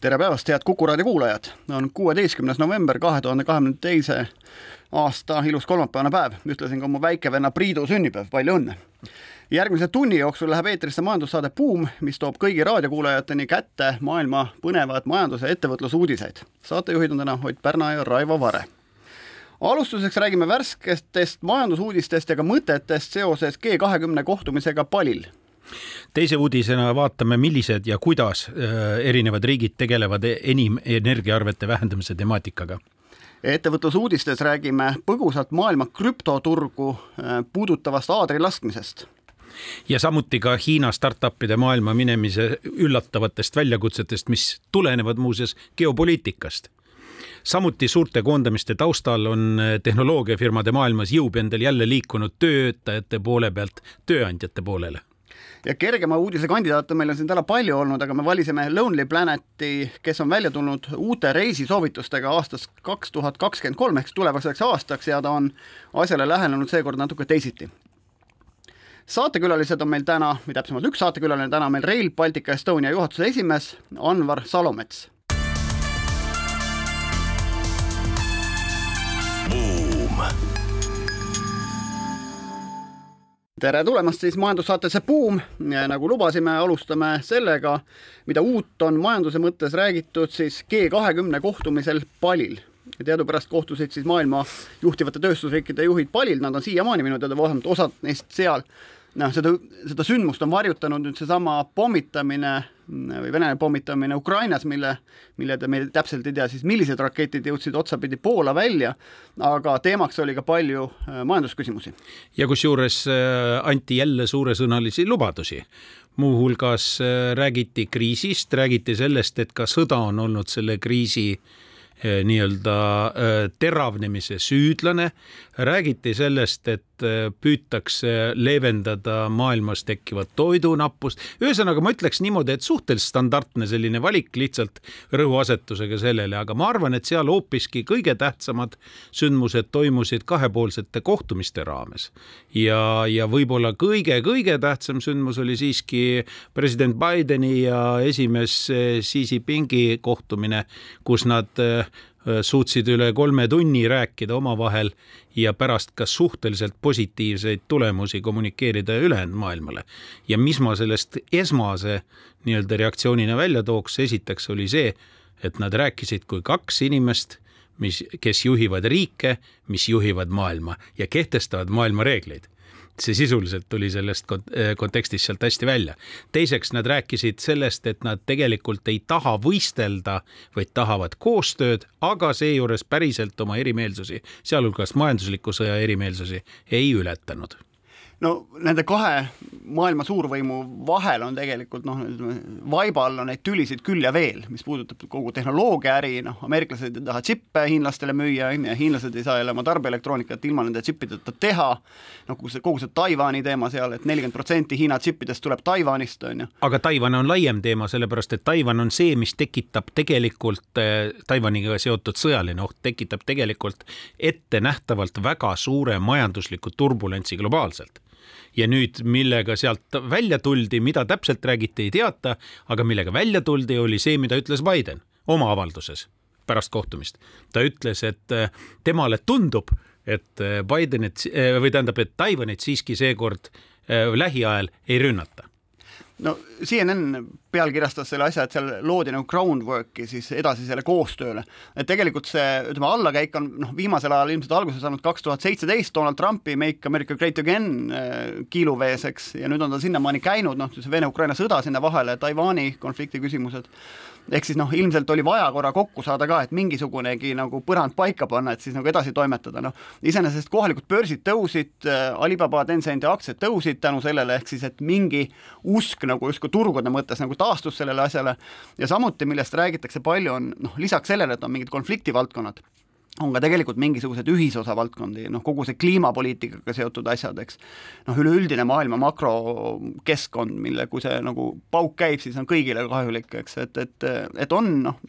tere päevast, head Kuku raadio kuulajad! on kuueteistkümnes november kahe tuhande kahekümne teise aasta ilus kolmapäevane päev, ühtlasi ka mu väikevenna Priidu sünnipäev, palju õnne! järgmise tunni jooksul läheb eetrisse majandussaade Buum, mis toob kõigi raadiokuulajateni kätte maailma põnevad majandus- ja ettevõtlusuudiseid. saatejuhid on täna Ott Pärna ja Raivo Vare alustuseks räägime värsketest majandusuudistest ja ka mõtetest seoses G kahekümne kohtumisega Palil teise uudisena vaatame, millised ja kuidas äh, erinevad riigid tegelevad enim energiaarvete vähendamise temaatikaga. Ettevõtlusuudistes räägime põgusalt maailma krüptoturgu äh, puudutavast aadrilaskmisest ja samuti ka Hiina startup'ide maailma minemise üllatavatest väljakutsetest, mis tulenevad muuseas geopoliitikast. Samuti suurte koondamiste taustal on äh, tehnoloogiafirmade maailmas jõupendel jälle liikunud töötajate poole pealt tööandjate poolele ja kergema uudise kandidaate meil on siin täna palju olnud, aga me valisime Lonely Planeti, kes on välja tulnud uute reisisoovitustega aastast kaks tuhat kakskümmend kolm ehk tulevaseks aastaks ja ta on asjale lähenenud seekord natuke teisiti saatekülalised on meil täna, või täpsemalt üks saatekülaline täna meil Rail Baltica Estonia juhatuse esimees Anvar Salomets. Tere tulemast siis majandussaatesse Buum, nagu lubasime, alustame sellega, mida uut on majanduse mõttes räägitud siis G kahekümne kohtumisel Palil. teadupärast kohtusid siis maailma juhtivate tööstusriikide juhid Palil, nad on siiamaani minu teada vähemalt osad neist seal noh, seda, seda sündmust on varjutanud nüüd seesama pommitamine või Vene pommitamine Ukrainas, mille, mille te meil täpselt ei tea siis, millised raketid jõudsid otsapidi Poola välja, aga teemaks oli ka palju äh, majandusküsimusi. ja kusjuures äh, anti jälle suuresõnalisi lubadusi muuhulgas äh, räägiti kriisist, räägiti sellest, et ka sõda on olnud selle kriisi nii-öelda teravnemise süüdlane, räägiti sellest, et et püütakse leevendada maailmas tekkivat toidunappust. ühesõnaga, ma ütleks niimoodi, et suhteliselt standardne selline valik lihtsalt rõhuasetusega sellele, aga ma arvan, et seal hoopiski kõige tähtsamad sündmused toimusid kahepoolsete kohtumiste raames. ja, ja võib-olla kõige-kõige tähtsam sündmus oli siiski president Bideni ja esimees Xi Jinpingi kohtumine, kus nad Äh, suutsid üle kolme tunni rääkida omavahel ja pärast ka suhteliselt positiivseid tulemusi kommunikeerida ülejäänud maailmale. ja mis ma sellest esmase nii-öelda reaktsioonina välja tooks, esiteks oli see, et nad rääkisid kui kaks inimest, mis, kes juhivad riike, mis juhivad maailma ja kehtestavad maailma reegleid see sisuliselt tuli sellest äh, kontekstist sealt hästi välja. teiseks nad rääkisid sellest, et nad tegelikult ei taha võistelda, vaid tahavad koostööd, aga seejuures päriselt oma erimeelsusi, sealhulgas majandusliku sõja erimeelsusi, ei ületanud no nende kahe maailma suurvõimu vahel on tegelikult noh, vaiba all on neid tülisid küll ja veel, mis puudutab kogu tehnoloogiaäri, noh, ameeriklased ei taha džippe hiinlastele müüa, on ju, hiinlased ei saa jälle oma tarbeelektroonikat ilma nende džippideta teha, noh, kogu see, kogu see Taiwan'i teema seal et, et nelikümmend protsenti Hiina džippidest tuleb Taiwan'ist, on ju. aga Taiwan on laiem teema, sellepärast et Taiwan on see, mis tekitab tegelikult äh, Taiwaniga seotud sõjaline oht, tekitab tegelikult ettenähtavalt väga suure majandusliku turbulentsi globaalselt ja nüüd, millega sealt välja tuldi, mida täpselt räägiti, ei teata, aga millega välja tuldi, oli see, mida ütles Biden oma avalduses pärast kohtumist. ta ütles, et äh, temale tundub, et äh, Bidenit äh, või tähendab, et Taiwanit siiski seekord lähiajal ei rünnata no CNN pealkirjastas selle asja, et seal loodi nagu groundwork'i siis edasisele koostööle. et tegelikult see, ütleme, allakäik on noh, viimasel ajal ilmselt alguse saanud kaks tuhat seitseteist Donald Trumpi Make America Great Again äh, kiiluvees, eks, ja nüüd on ta sinnamaani käinud, noh, see Vene-Ukraina sõda sinna vahele, Taiwan'i konflikti küsimused ehk siis noh, ilmselt oli vaja korra kokku saada ka, et mingisugunegi nagu põrand paika panna, et siis nagu edasi toimetada, noh. iseenesest kohalikud börsid tõusid, äh, Alibaba, Tencendi aktsiad tõusid tänu sellele, ehk siis et mingi usk nagu justkui turgude mõttes nagu taastus sellele asjale ja samuti, millest räägitakse palju, on noh, lisaks sellele, et on mingid konfliktivaldkonnad on ka tegelikult mingisuguseid ühisosa valdkondi, noh kogu see kliimapoliitikaga seotud asjad, eks, noh üleüldine maailma makrokeskkond, mille, kui see nagu pauk käib, siis on kõigile kahjulik, eks, et, et, et on noh,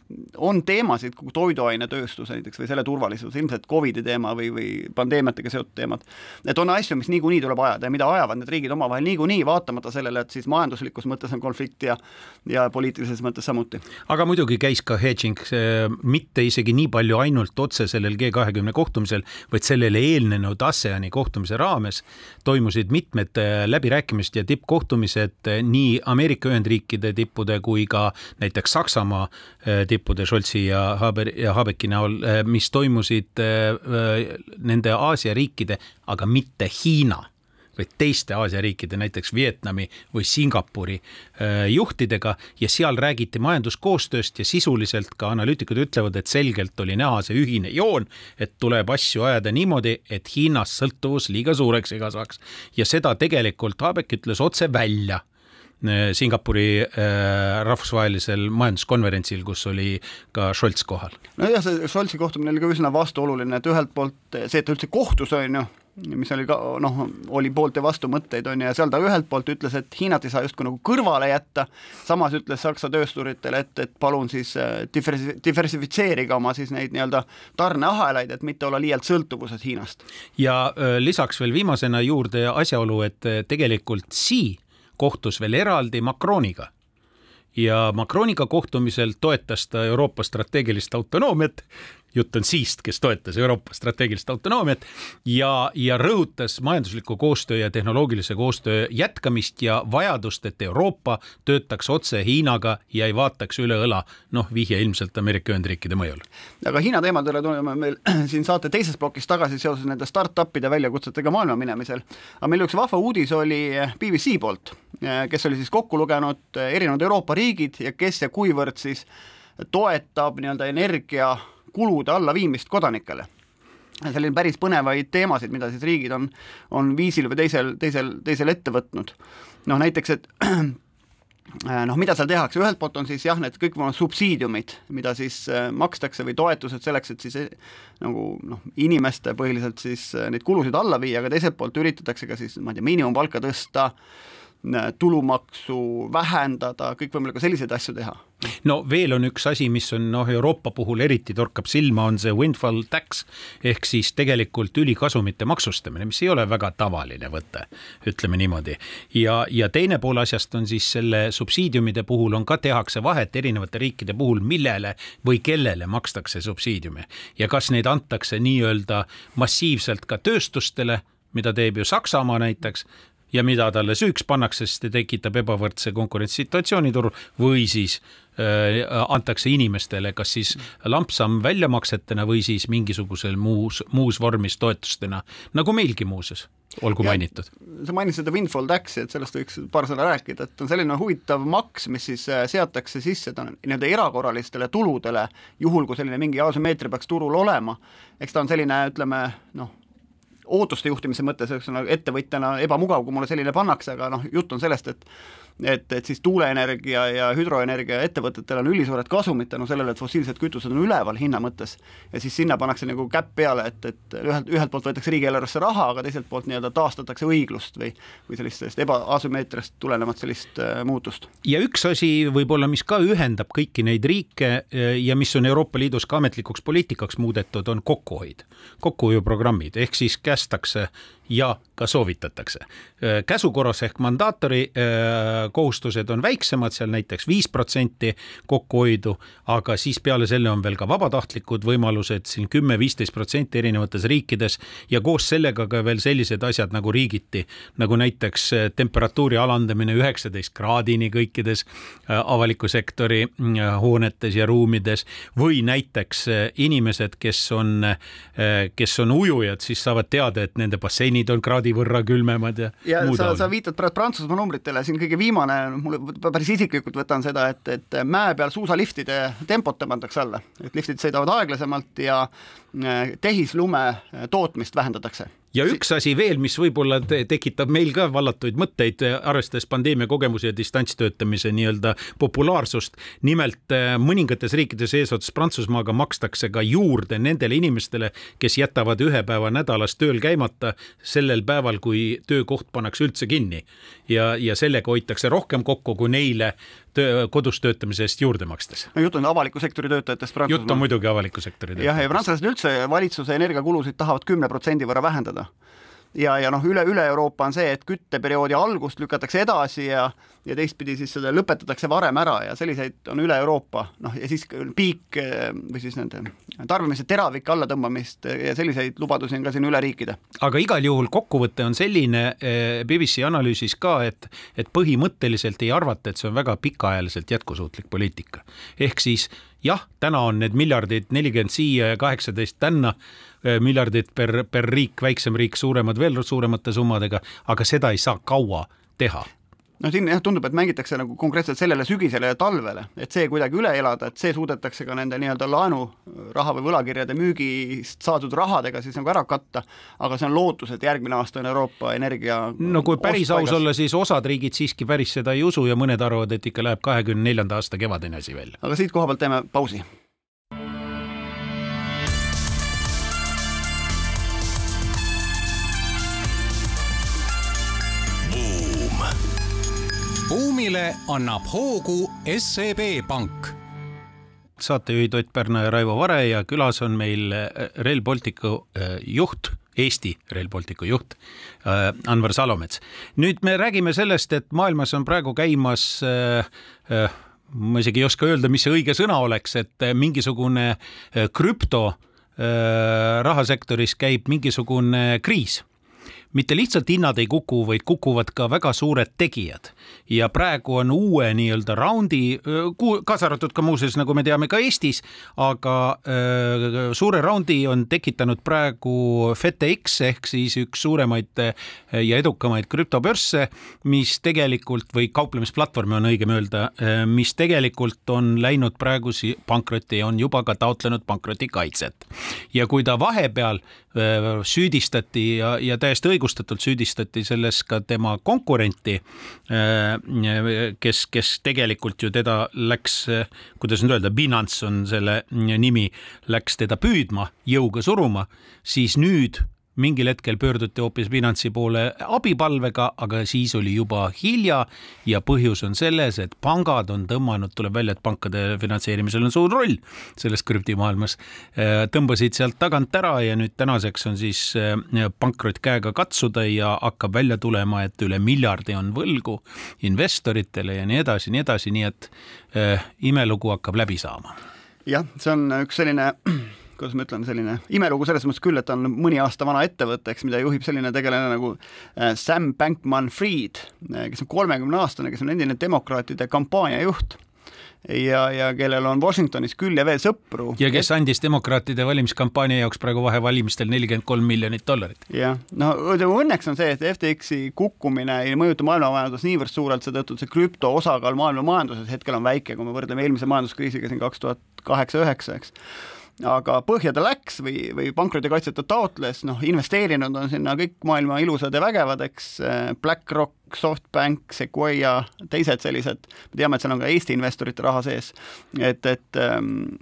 on teemasid, kogu toiduainetööstus näiteks või selle turvalisus, ilmselt Covidi teema või, või pandeemiatega seotud teemad, et on asju, mis niikuinii tuleb ajada ja mida ajavad need riigid omavahel niikuinii, vaatamata sellele, et siis majanduslikus mõttes on konflikt ja ja poliitilises mõttes samuti. aga muidugi käis ka hedging, mitte isegi nii palju ainult otseselt sellel G kahekümne kohtumisel, vaid sellele eelnenud ASEAN-i kohtumise raames toimusid mitmed äh, läbirääkimised ja tippkohtumised äh, nii Ameerika Ühendriikide tippude kui ka näiteks Saksamaa äh, tippude Scholzi ja Haber ja Habeki näol, mis toimusid nende Aasia riikide, aga mitte Hiina vaid teiste Aasia riikide, näiteks Vietnami või Singapuri äh, juhtidega ja seal räägiti majanduskoostööst ja sisuliselt ka analüütikud ütlevad, et selgelt oli näha see ühine joon, et tuleb asju ajada niimoodi, et Hiinast sõltuvus liiga suureks ei kasvaks ja seda tegelikult Habeck ütles otse välja äh, Singapuri äh, rahvusvahelisel majanduskonverentsil, kus oli ka Scholz kohal. nojah, see Scholzi kohtumine oli ka üsna vastuoluline, et ühelt poolt see, et ta üldse kohtus, on ju, mis oli ka noh, oli poolt ja vastu mõtteid, on ju, ja seal ta ühelt poolt ütles, et Hiinat ei saa justkui nagu kõrvale jätta, samas ütles Saksa töösturitele, et, et palun siis äh, diversi-, diversifitseerige oma siis neid nii-öelda tarneahelaid, et mitte olla liialt sõltuvuses Hiinast. ja äh, lisaks veel viimasena juurde asjaolu, et äh, tegelikult Xi kohtus veel eraldi Macroniga ja Macroniga kohtumisel toetas ta Euroopa strateegilist autonoomiat jutt on Siist, kes toetas Euroopa strateegilist autonoomiat ja, ja rõhutas majandusliku koostöö ja tehnoloogilise koostöö jätkamist ja vajadust, et Euroopa töötaks otse Hiinaga ja ei vaataks üle õla, noh, vihje ilmselt Ameerika Ühendriikide mõjul. aga Hiina teemadele tuleme meil siin saate teises plokis tagasi seoses nende startup'ide väljakutsetega maailma minemisel. aga meil üks vahva uudis oli BBC poolt, kes oli siis kokku lugenud erinevad Euroopa riigid ja kes ja kuivõrd siis toetab nii-öelda energia kulude allaviimist kodanikele. selline päris põnevaid teemasid, mida siis riigid on, on viisil või teisel, teisel, teisel ette võtnud. noh, näiteks, et noh, mida seal tehakse, ühelt poolt on siis jah, need kõikvõimalikud subsiidiumid, mida siis äh, makstakse või toetused selleks, et siis äh, nagu noh, inimeste põhiliselt siis äh, neid kulusid alla viia, aga teiselt poolt üritatakse ka siis, ma ei tea, miinimumpalka tõsta, tulumaksu vähendada, kõikvõimalikke selliseid asju teha no veel on üks asi, mis on noh, Euroopa puhul eriti torkab silma, on see windfall tax ehk siis tegelikult ülikasumite maksustamine, mis ei ole väga tavaline võte, ütleme niimoodi. ja, ja teine pool asjast on siis selle subsiidiumide puhul on ka tehakse vahet erinevate riikide puhul, millele või kellele makstakse subsiidiume ja kas neid antakse nii-öelda massiivselt ka tööstustele mida teeb ju Saksamaa näiteks, ja mida talle süüks pannakse, sest see tekitab ebavõrdse konkurentsisituatsiooni turul või siis antakse inimestele kas siis lampsam väljamaksetena või siis mingisugusel muus, muus vormis toetustena, nagu meilgi muuseas olgu ja, mainitud. sa mainisid seda windfall tax'i, et sellest võiks paar sõna rääkida, et on selline huvitav maks, mis siis äh, seatakse sisse nii-öelda erakorralistele tuludele, juhul kui selline mingi asümmeetria peaks turul olema. eks ta on selline, ütleme noh, ootuste juhtimise mõttes, eks ole, ettevõtjana ebamugav, kui mulle selline pannakse, aga noh, jutt on sellest, et et, et siis tuuleenergia ja hüdroenergia ettevõtetel on ülisuured kasumid tänu sellele, et fossiilsed kütused on üleval hinna mõttes. ja siis sinna pannakse nagu käpp peale, et, et ühelt, ühelt poolt võetakse riigieelarvesse raha, aga teiselt poolt nii-öelda taastatakse õiglust või, või sellist, sellist ebaasümmeetriast tulenevat sellist äh, muutust. ja üks asi võib-olla, mis ka ühendab kõiki neid riike äh, ja mis on Euroopa Liidus ka ametlikuks poliitikaks muudetud, on kokkuhoid, kokkuhoiuprogrammid, ehk siis kästakse ja ka soovitatakse. käsu korras ehk mandaatori kohustused on väiksemad, seal näiteks viis protsenti kokkuhoidu, aga siis peale selle on veel ka vabatahtlikud võimalused siin kümme-viisteist protsenti erinevates riikides ja koos sellega ka veel sellised asjad nagu riigiti, nagu näiteks temperatuuri alandamine üheksateist kraadini kõikides avaliku sektori hoonetes ja ruumides või näiteks inimesed, kes on, kes on ujujad, siis saavad teada, et nende basseinid on kraadi võrra külmemad ja. ja sa, sa viitad praegu Prantsusmaa numbritele, siin kõige viimane, mulle päris isiklikult võtan seda, et, et mäe peal suusaliftide tempot tõmmatakse alla, et liftid sõidavad aeglasemalt ja tehislume tootmist vähendatakse ja üks asi veel, mis võib-olla te tekitab meil ka vallatuid mõtteid, arvestades pandeemia kogemusi ja distantstöötamise nii-öelda populaarsust. nimelt äh, mõningates riikides eesotsas Prantsusmaaga makstakse ka juurde nendele inimestele, kes jätavad ühe päeva nädalas tööl käimata sellel päeval, kui töökoht pannakse üldse kinni. ja, ja sellega hoitakse rohkem kokku kui neile töö, kodus töötamise eest juurde makstes. no jutt on avaliku sektori töötajatest Prantsusmaal. jutt on muidugi avaliku sektori töötajatest. jah, ja prantslased üldse valitsuse energiakulusid tahavad kümne protsendi võrra vähendada ja, ja noh, üle, üle Euroopa on see, et kütteperioodi algust lükatakse edasi ja ja teistpidi siis seda lõpetatakse varem ära ja selliseid on üle Euroopa, noh ja siis piik või siis nende tarbimise teravik allatõmbamist ja selliseid lubadusi on ka siin üle riikide. aga igal juhul kokkuvõte on selline eh, BBC analüüsis ka, et, et põhimõtteliselt ei arvata, et see on väga pikaajaliselt jätkusuutlik poliitika. ehk siis jah, täna on need miljardid nelikümmend siia ja kaheksateist tänna Eh, miljardit per, per riik, väiksem riik, suuremad veel suuremate summadega, aga seda ei saa kaua teha. No siin jah, tundub, et mängitakse nagu konkreetselt sellele sügisele ja talvele, et see kuidagi üle elada, et see suudetakse ka nende nii-öelda laenuraha või võlakirjade müügist saadud rahadega siis nagu ära katta, aga see on lootus, et järgmine aasta on Euroopa energia no kui päris aus olla, siis osad riigid siiski päris seda ei usu ja mõned arvavad, et ikka läheb kahekümne neljanda aasta kevadeni asi välja. aga siit koha pealt teeme pausi buumile annab hoogu SEB Pank saatejuhid Ott Pärna ja Raivo Vare ja külas on meil äh, Rail Balticu äh, juht, Eesti Rail Balticu juht äh, Anvar Salomets. nüüd me räägime sellest, et maailmas on praegu käimas ma isegi ei oska öelda, mis see õige sõna oleks, et mingisugune krüpto rahasektoris käib mingisugune kriis mitte lihtsalt hinnad ei kuku, vaid kukuvad ka väga suured tegijad. ja praegu on uue nii-öelda raundi, kaasa arvatud ka muuseas, nagu me teame, ka Eestis, aga äh, suure raundi on tekitanud praegu FTX ehk siis üks suuremaid ja edukamaid krüptobörsse, mis tegelikult või kauplemisplatvorme on õigem öelda, mis tegelikult on läinud praegu pankrotti ja on juba ka taotlenud pankrotikaitset. ja kui ta vahepeal süüdistati ja, ja täiesti õigustatult süüdistati selles ka tema konkurenti, kes, kes tegelikult ju teda läks, kuidas nüüd öelda, Binance on selle nimi, läks teda püüdma, jõuga suruma, siis nüüd mingil hetkel pöörduti hoopis Binance'i poole abipalvega, aga siis oli juba hilja ja põhjus on selles, et pangad on tõmmanud, tuleb välja, et pankade finantseerimisel on suur roll selles krüptimaailmas, äh, tõmbasid sealt tagant ära ja nüüd tänaseks on siis äh, pankrot käega katsuda ja hakkab välja tulema, et üle miljardi on võlgu investoritele ja nii edasi, nii edasi, nii et äh, imelugu hakkab läbi saama. jah, see on üks selline kuidas ma ütlen, selline imelugu selles mõttes küll, et ta on mõni aasta vana ettevõte, eks, mida juhib selline tegelane nagu äh, Sam Bankman-Fried, äh, kes on kolmekümneaastane, kes on endine demokraatide kampaaniajuht ja, ja kellel on Washingtonis küll ja veel sõpru. ja kes andis demokraatide valimiskampaania jaoks praegu vahevalimistel nelikümmend kolm miljonit dollarit. jah, no õnneks on see, et FTX-i kukkumine ei mõjuta maailmamajandust niivõrd suurelt, seetõttu et see krüpto osakaal maailma majanduses hetkel on väike, kui me võrdleme eelmise majanduskriisiga siin kaks tuhat kaheksa-üheksa, eks aga põhja ta läks või, või pankrotikaitset ta taotles, noh, investeerinud on sinna kõik maailma ilusad ja vägevad, eks, BlackRock, SoftBank, Sequoia, teised sellised, me teame, et seal on ka Eesti investorite raha sees, et, et ähm,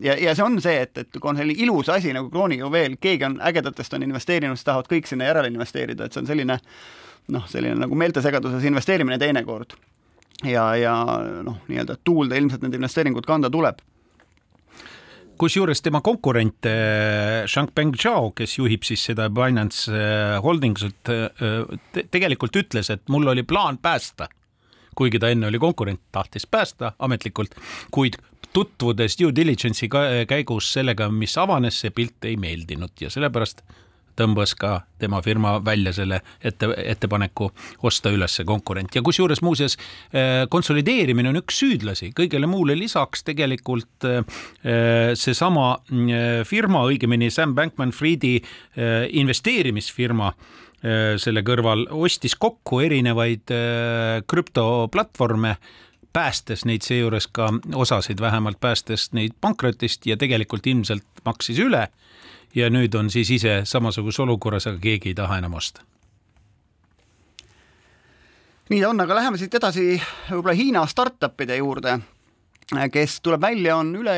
ja, ja see on see, et, et kui on selline ilus asi nagu kroonijuveel, keegi on ägedatest on investeerinud, siis tahavad kõik sinna järele investeerida, et see on selline noh, selline nagu meeltesegaduses investeerimine teinekord. ja, ja noh, nii-öelda tuulde ilmselt need investeeringud kanda tuleb kusjuures tema konkurent Shangpeng Zhao, kes juhib siis seda Binance äh, Holdingsut, äh, tegelikult ütles, et mul oli plaan päästa, kuigi ta enne oli konkurent, tahtis päästa ametlikult, kuid tutvudes due diligence'i käigus sellega, mis avanes, see pilt ei meeldinud ja sellepärast tõmbas ka tema firma välja selle ette, ettepaneku osta üles konkurent. Ja kusjuures muuseas äh, konsolideerimine on üks süüdlasi, kõigele muule lisaks tegelikult äh, seesama äh, firma, õigemini Sam Bankman-Friedi investeerimisfirma selle kõrval ostis kokku erinevaid krüptoplatvorme päästes neid seejuures ka osasid vähemalt päästes neid pankrotist ja tegelikult ilmselt maksis üle. ja nüüd on siis ise samasuguses olukorras, aga keegi ei taha enam osta nii ta on, aga läheme siit edasi võib-olla Hiina startup'ide juurde, kes tuleb välja, on üle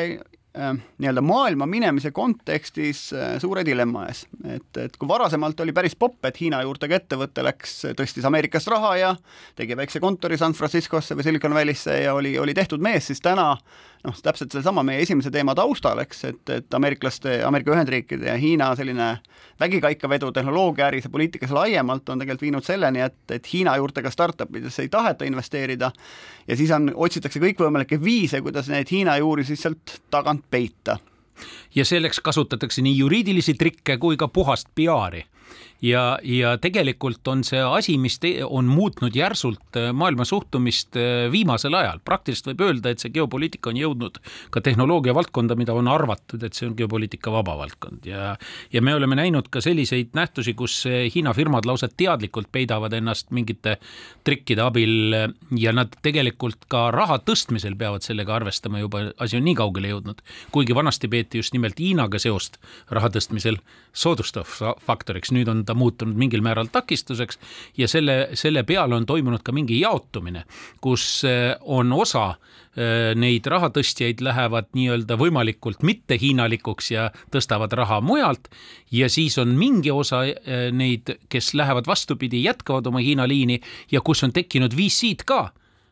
nii-öelda maailma minemise kontekstis äh, suure dilemma ees. et, et kui varasemalt oli päris popp, et Hiina juurtega ettevõte läks, tõstis Ameerikast raha ja tegi väikse kontori San Franciscosse või Silicon Valley'sse ja oli, oli tehtud mees, siis täna noh, täpselt sellesama meie esimese teema taustal, eks, et, et ameeriklaste, Ameerika Ühendriikide ja Hiina selline vägikaikavedu tehnoloogiaäris ja poliitikas laiemalt on tegelikult viinud selleni, et, et Hiina juurtega startup idesse ei taheta investeerida. Ja siis on, otsitakse kõikvõimalikke viise, kuidas neid Hiina juuri siis sealt tagant peita. Ja selleks kasutatakse nii juriidilisi trikke kui ka puhast PR-i ja, ja tegelikult on see asi, mis on muutnud järsult äh, maailma suhtumist äh, viimasel ajal. praktiliselt võib öelda, et see geopoliitika on jõudnud ka tehnoloogia valdkonda, mida on arvatud, et see on geopoliitika vaba valdkond ja ja me oleme näinud ka selliseid nähtusi, kus äh, Hiina firmad lausa teadlikult peidavad ennast mingite trikkide abil ja nad tegelikult ka raha tõstmisel peavad sellega arvestama, juba asi on nii kaugele jõudnud. kuigi vanasti peeti just nimelt Hiinaga seost raha tõstmisel soodustav faktoriks, nüüd on ta muutunud mingil määral takistuseks ja selle, selle peale on toimunud ka mingi jaotumine, kus eh, on osa eh, neid rahatõstjaid lähevad nii-öelda võimalikult mittehiinalikuks ja tõstavad raha mujalt ja siis on mingi osa eh, neid, kes lähevad vastupidi, jätkavad oma Hiina liini ja kus on tekkinud VC-d ka,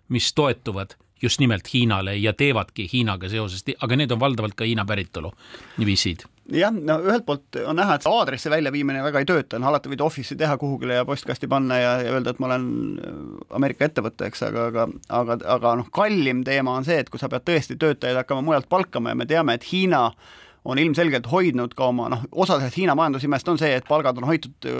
mis toetuvad just nimelt Hiinale ja teevadki Hiinaga seoses, aga need on valdavalt ka Hiina päritolu VC-d jah, no ühelt poolt on näha, et see aadressi väljaviimine väga ei tööta, noh alati võid office'i teha kuhugile ja postkasti panna ja, ja öelda, et ma olen äh, Ameerika ettevõte, eks, aga, aga aga, aga noh, kallim teema on see, et kui sa pead tõesti töötajaid hakkama mujalt palkama ja me teame, et Hiina on ilmselgelt hoidnud ka oma noh, osa sellest Hiina majandusimest on see, et palgad on hoitud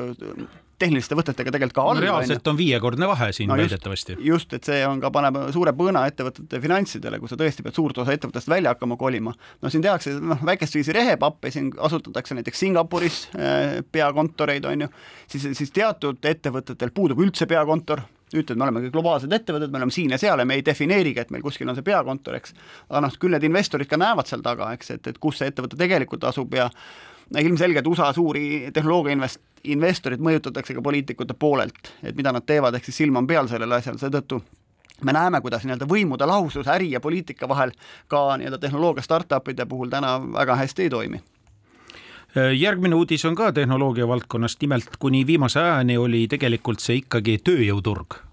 tehniliste võtetega tegelikult ka all no,. reaalselt on viiekordne vahe siin no, väidetavasti. just, et see on ka, paneb suure põõna ettevõtete finantsidele, kui sa tõesti pead suurt osa ettevõttest välja hakkama kolima. no siin tehakse noh, väikest viisi rehepappe, siin asutatakse näiteks Singapuris äh, peakontoreid, on ju, siis, siis teatud ettevõtetel puudub üldse peakontor, ütled, me oleme globaalsed ettevõtted, me oleme siin ja seal ja me ei defineerigi, et meil kuskil on see peakontor, eks. aga noh, küll need investorid ka näevad seal taga, eks, et, et kus see ettevõte tegelikult asub ja ilmselgelt USA suuri tehnoloogia invest-, investorid mõjutatakse ka poliitikute poolelt, et mida nad teevad, ehk siis silm on peal sellel asjal, seetõttu me näeme, kuidas nii-öelda võimude lahusus äri ja poliitika vahel ka nii-öelda tehnoloogia startup'ide puhul täna väga hästi ei toimi. Järgmine uudis on ka tehnoloogia valdkonnast, nimelt kuni viimase ajani oli tegelikult see ikkagi tööjõuturg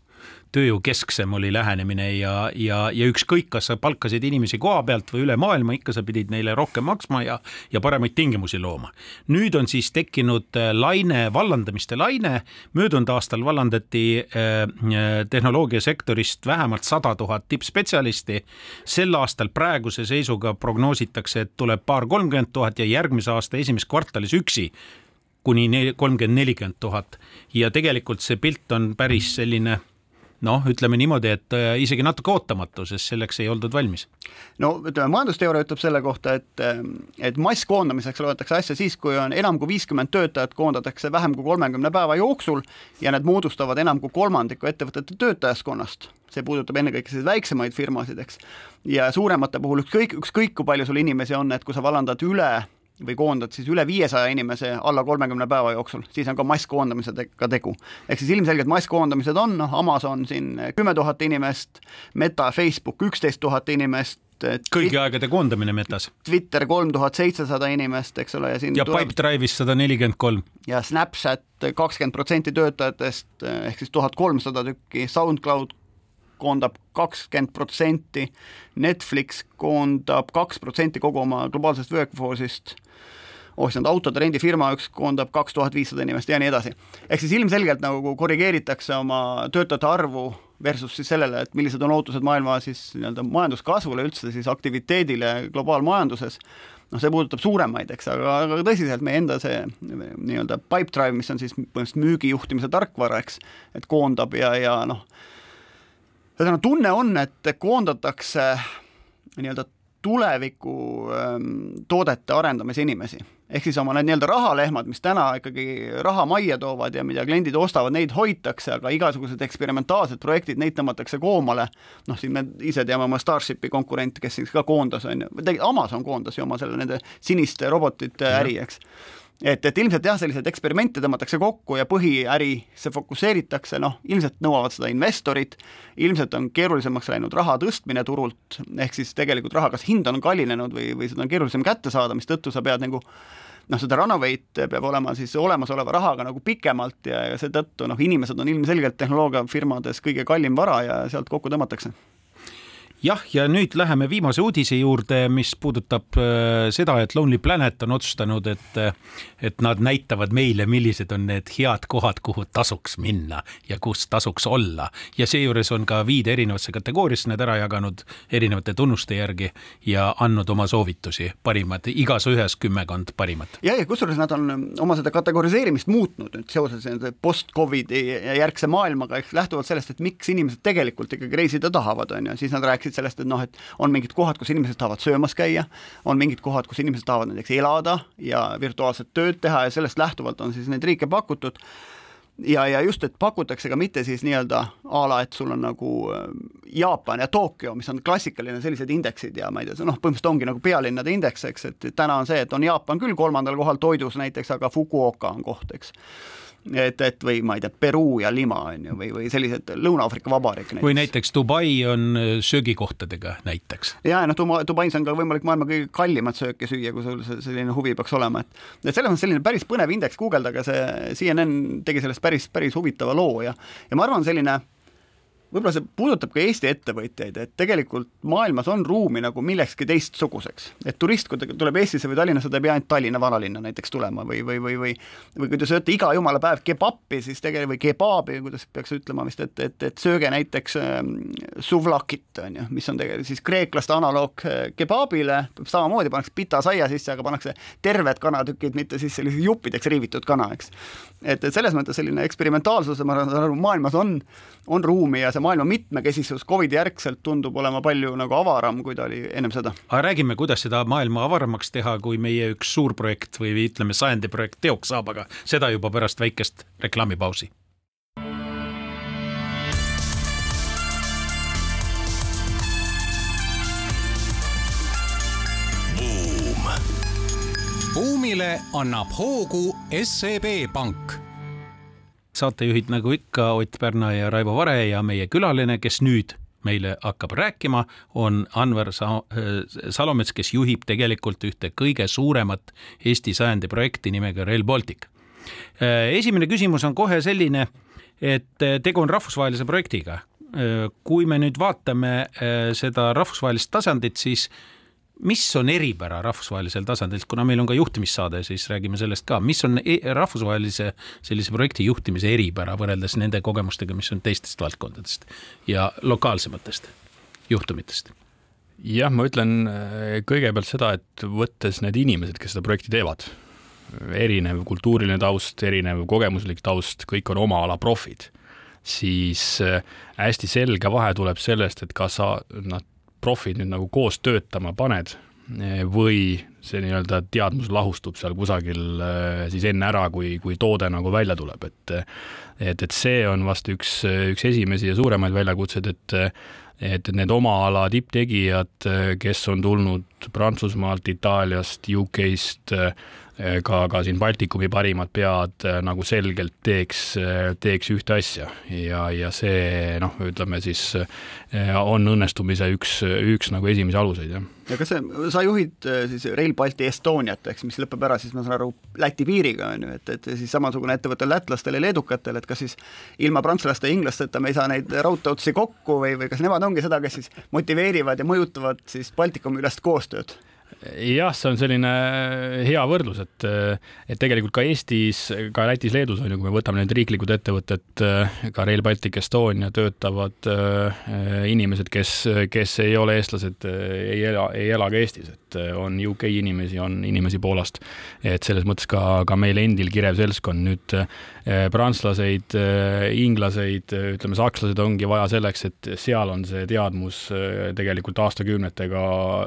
tööjõukesksem oli lähenemine ja, ja, ja ükskõik, kas sa palkasid inimesi koha pealt või üle maailma, ikka sa pidid neile rohkem maksma ja, ja paremaid tingimusi looma. nüüd on siis tekkinud äh, laine, vallandamiste laine. möödunud aastal vallandati äh, äh, tehnoloogiasektorist vähemalt sada tuhat tippspetsialisti. sel aastal praeguse seisuga prognoositakse, et tuleb paar-kolmkümmend tuhat ja järgmise aasta esimeses kvartalis üksi kuni kolmkümmend, nelikümmend tuhat ja tegelikult see pilt on päris selline noh, ütleme niimoodi, et äh, isegi natuke ootamatu, sest selleks ei oldud valmis. no ütleme, majandusteooria ütleb selle kohta, et, äh, et masskoondamiseks loetakse asja siis, kui on enam kui viiskümmend töötajat koondatakse vähem kui kolmekümne päeva jooksul ja need moodustavad enam kui kolmandiku ettevõtete töötajaskonnast. see puudutab ennekõike selliseid väiksemaid firmasid, eks. ja suuremate puhul ükskõik, ükskõik kui palju sul inimesi on, et kui sa vallandad üle või koondad siis üle viiesaja inimese alla kolmekümne päeva jooksul, siis on ka masskoondamisega tegu. ehk siis ilmselgelt masskoondamised on, noh, Amazon siin kümme tuhat inimest, Meta, Facebook üksteist tuhat inimest, kõigi aegade koondamine metas. Twitter kolm tuhat seitsesada inimest, eks ole, ja siin ja tuleb... Pipedrive'is sada nelikümmend kolm. ja Snapchat kakskümmend protsenti töötajatest ehk siis tuhat kolmsada tükki, SoundCloud koondab kakskümmend protsenti, Netflix koondab kaks protsenti kogu oma globaalsest workforce'ist, ohjanud autode rendifirma üks koondab kaks tuhat viissada inimest ja nii edasi. ehk siis ilmselgelt nagu korrigeeritakse oma töötajate arvu versus siis sellele, et millised on ootused maailma siis nii-öelda majanduskasvule, üldse siis aktiviteedile globaalmajanduses, noh, see puudutab suuremaid, eks, aga, aga tõsiselt meie enda see nii-öelda Pipedrive, mis on siis põhimõtteliselt müügijuhtimise tarkvara, eks, et koondab ja, ja noh, ühesõnaga tunne on, et koondatakse nii-öelda tuleviku ähm, toodete arendamise inimesi. Ehk siis oma need nii-öelda rahalehmad, mis täna ikkagi raha majja toovad ja mida kliendid ostavad, neid hoitakse, aga igasugused eksperimentaalsed projektid, neid tõmmatakse koomale. noh, siin me ise teame oma Starshipi konkurente, kes siis ka koondas, on ju, Amazon koondas ju oma selle nende siniste robotite äri, eks et, et ilmselt jah, selliseid eksperimente tõmmatakse kokku ja põhiärisse fokusseeritakse, noh, ilmselt nõuavad seda investorid, ilmselt on keerulisemaks läinud raha tõstmine turult, ehk siis tegelikult raha kas hind on kallinenud või, või seda on keerulisem kätte saada, mistõttu sa pead nagu noh, seda runaway'd peab olema siis olemasoleva rahaga nagu pikemalt ja, ja seetõttu noh, inimesed on ilmselgelt tehnoloogiafirmades kõige kallim vara ja sealt kokku tõmmatakse jah, ja nüüd läheme viimase uudise juurde, mis puudutab äh, seda, et Lonely Planet on otsustanud, et, et nad näitavad meile, millised on need head kohad, kuhu tasuks minna ja kus tasuks olla. ja seejuures on ka viide erinevasse kategooriasse need ära jaganud erinevate tunnuste järgi ja andnud oma soovitusi, parimad, igas ühes kümmekond parimat. ja, ja kusjuures nad on oma seda kategoriseerimist muutnud nüüd seoses post-Covidi järgse maailmaga, ehk lähtuvalt sellest, et miks inimesed tegelikult ikkagi reisida tahavad, on ju, siis nad rääkisid rääkisid sellest, et noh, et on mingid kohad, kus inimesed tahavad söömas käia, on mingid kohad, kus inimesed tahavad näiteks elada ja virtuaalset tööd teha ja sellest lähtuvalt on siis neid riike pakutud. Ja, ja just, et pakutakse ka mitte siis nii-öelda a la, et sul on nagu äh, Jaapan ja Tokyo, mis on klassikaline sellised indeksid ja ma ei tea, noh, põhimõtteliselt ongi nagu pealinnade indeks, eks, et täna on see, et on Jaapan küll kolmandal kohal toidus näiteks, aga Fukuoka on koht, eks et, et või ma ei tea, Peruu ja Lima on ju, või, või sellised Lõuna-Aafrika Vabariik näiteks. või näiteks Dubai on äh, söögikohtadega näiteks. ja, noh, Dubais on ka võimalik maailma kõige kallimat sööki süüa, kui sul selline huvi peaks olema, et et selles mõttes selline päris põnev indeks, guugeldage see, CNN tegi sellest päris, päris huvitava loo ja, ja ma arvan, selline võib-olla see puudutab ka Eesti ettevõtjaid, et tegelikult maailmas on ruumi nagu millekski teistsuguseks. et turist, kui ta tuleb Eestisse või Tallinnasse, ta ei pea ainult Tallinna vanalinna näiteks tulema või, või, või, või või kui te sööte iga jumala päev kebappi, siis tegelikult, või kebaabi, kuidas peaks ütlema vist, et, et, et sööge näiteks äh, suvlakit, on ju, mis on tegelikult siis kreeklaste analoog äh, kebaabile, samamoodi pannakse pita saia sisse, aga pannakse terved kanatükid, mitte siis sellised juppideks riivitud kana, eks. Et, et selles mõttes selline eksperimentaalsus, ma arvan, maailmas on, on ruumi ja see maailma mitmekesisus Covidi järgselt tundub olema palju nagu avaram, kui ta oli ennem seda. aga räägime, kuidas seda maailma avaramaks teha, kui meie üks suur projekt või ütleme, sajandi projekt teoks saab, aga seda juba pärast väikest reklaamipausi. Buumile annab hoogu SEB Pank saatejuhid nagu ikka Ott Pärna ja Raivo Vare ja meie külaline, kes nüüd meile hakkab rääkima, on Anvar Sa-, Salomets, kes juhib tegelikult ühte kõige suuremat Eesti sajandi projekti nimega Rail Baltic. esimene küsimus on kohe selline, et tegu on rahvusvahelise projektiga. kui me nüüd vaatame seda rahvusvahelist tasandit, siis mis on eripära rahvusvahelisel tasandil, kuna meil on ka juhtimissaade, siis räägime sellest ka, mis on e rahvusvahelise sellise projekti juhtimise eripära võrreldes nende kogemustega, mis on teistest valdkondadest ja lokaalsematest juhtumitest? jah, ma ütlen äh, kõigepealt seda, et võttes need inimesed, kes seda projekti teevad, erinev kultuuriline taust, erinev kogemuslik taust, kõik on oma ala profid, siis äh, hästi selge vahe tuleb sellest, et kas sa, nad profid nüüd nagu koos töötama paned eh, või see nii-öelda teadmus lahustub seal kusagil eh, siis enne ära, kui, kui toode nagu välja tuleb, et et, et see on vast üks, üks esimesi ja suuremaid väljakutseid, et et need oma ala tipptegijad, kes on tulnud Prantsusmaalt, Itaaliast, UK-st, ka, ka siin Baltikumi parimad pead nagu selgelt teeks, teeks ühte asja ja, ja see noh, ütleme siis on õnnestumise üks, üks nagu esimesi aluseid, jah. ja kas see, sa juhid siis Rail Balti Estoniat, eks, mis lõpeb ära siis ma saan aru Läti piiriga, on ju, et, et siis samasugune ettevõte lätlastel ja leedukatel, et kas siis ilma prantslaste ja inglasteta me ei saa neid raudteeotsi kokku või, või kas nemad ongi seda, kes siis motiveerivad ja mõjutavad siis Baltikumi ülest koostööd? Jah, see on selline hea võrdlus, et, et tegelikult ka Eestis, ka Lätis, Leedus on ju, kui me võtame need riiklikud ettevõtted, ka Rail Baltic Estonia töötavad äh, inimesed, kes, kes ei ole eestlased, ei ela, ei ela ka Eestis, et on UK inimesi, on inimesi Poolast. et selles mõttes ka, ka meil endil kirev seltskond nüüd äh, prantslaseid, äh, inglaseid, ütleme, sakslased ongi vaja selleks, et seal on see teadmus tegelikult aastakümnetega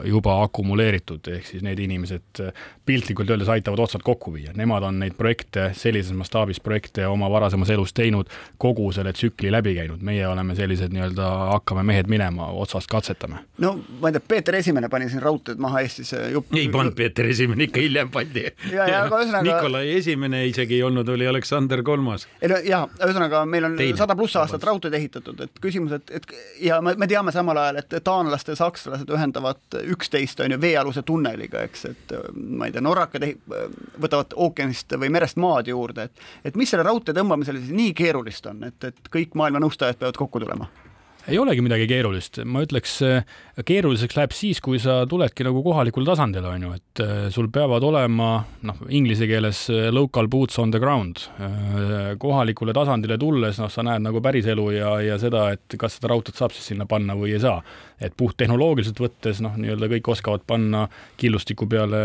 juba akumuleeritud tehtud, ehk siis need inimesed piltlikult öeldes aitavad otsad kokku viia, nemad on neid projekte, sellises mastaabis projekte oma varasemas elus teinud, kogu selle tsükli läbi käinud, meie oleme sellised nii-öelda hakkame mehed minema, otsast katsetame. no ma ei tea, Peeter Esimene pani siin raudteed maha Eestis jupp. ei pannud Peeter Esimene, ikka hiljem pandi. ja, ja aga ühesõnaga. Nikolai Esimene isegi ei olnud, oli Aleksander Kolmas. ei no jaa, ühesõnaga meil on sada pluss aastat raudteed ehitatud, et küsimus, et, et ja me, me teame samal ajal, et taanlased ja sakslased ühendavad üksteist, on ju, veealuse tunneliga, eks, et ma ei tea, norrakad võtavad ookeanist või merest maad juurde, et et mis selle raudtee tõmbamisel siis nii keerulist on, et, et kõik maailma nõustajad peavad kokku tulema? Ei olegi midagi keerulist, ma ütleks, keeruliseks läheb siis, kui sa tuledki nagu kohalikule tasandile, on ju, et äh, sul peavad olema noh, inglise keeles äh, local boots on the ground. Äh, kohalikule tasandile tulles, noh, sa näed nagu päriselu ja, ja seda, et kas seda raudteed saab siis sinna panna või ei saa. et puhttehnoloogiliselt võttes, noh, nii-öelda kõik oskavad panna killustiku peale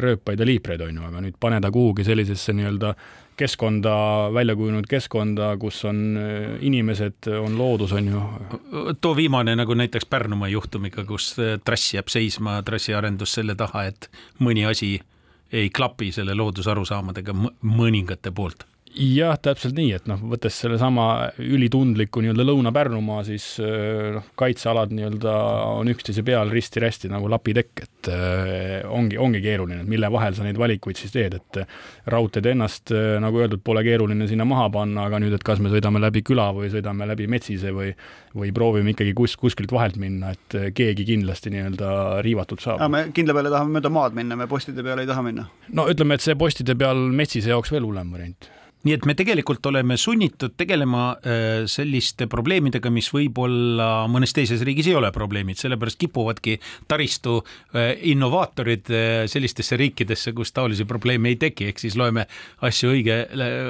rööpaid ja liipreid, on ju, aga nüüd pane ta kuhugi sellisesse nii-öelda keskkonda, välja kujunenud keskkonda, kus on inimesed, on loodus, on ju. too viimane nagu näiteks Pärnumaa juhtumiga, kus trass jääb seisma, trassiarendus selle taha, et mõni asi ei klapi selle loodusarusaamadega mõningate poolt jah, täpselt nii, et noh, võttes sellesama ülitundliku nii-öelda Lõuna-Pärnumaa, siis noh, kaitsealad nii-öelda on üksteise peal risti-rästi nagu lapitekk, et äh, ongi, ongi keeruline, et mille vahel sa neid valikuid siis teed, et raudteed ennast, nagu öeldud, pole keeruline sinna maha panna, aga nüüd, et kas me sõidame läbi küla või sõidame läbi metsise või või proovime ikkagi kus, kuskilt vahelt minna, et keegi kindlasti nii-öelda riivatud saab. me kindla peale tahame mööda maad minna, me postide peale ei taha minna. no ütleme, et see postide peal metsise jaoks veel hullem variant nii et me tegelikult oleme sunnitud tegelema äh, selliste probleemidega, mis võib-olla mõnes teises riigis ei ole probleemid, sellepärast kipuvadki taristu äh, innovaatorid äh, sellistesse riikidesse, kus taolisi probleeme ei teki, ehk siis loeme asju õige,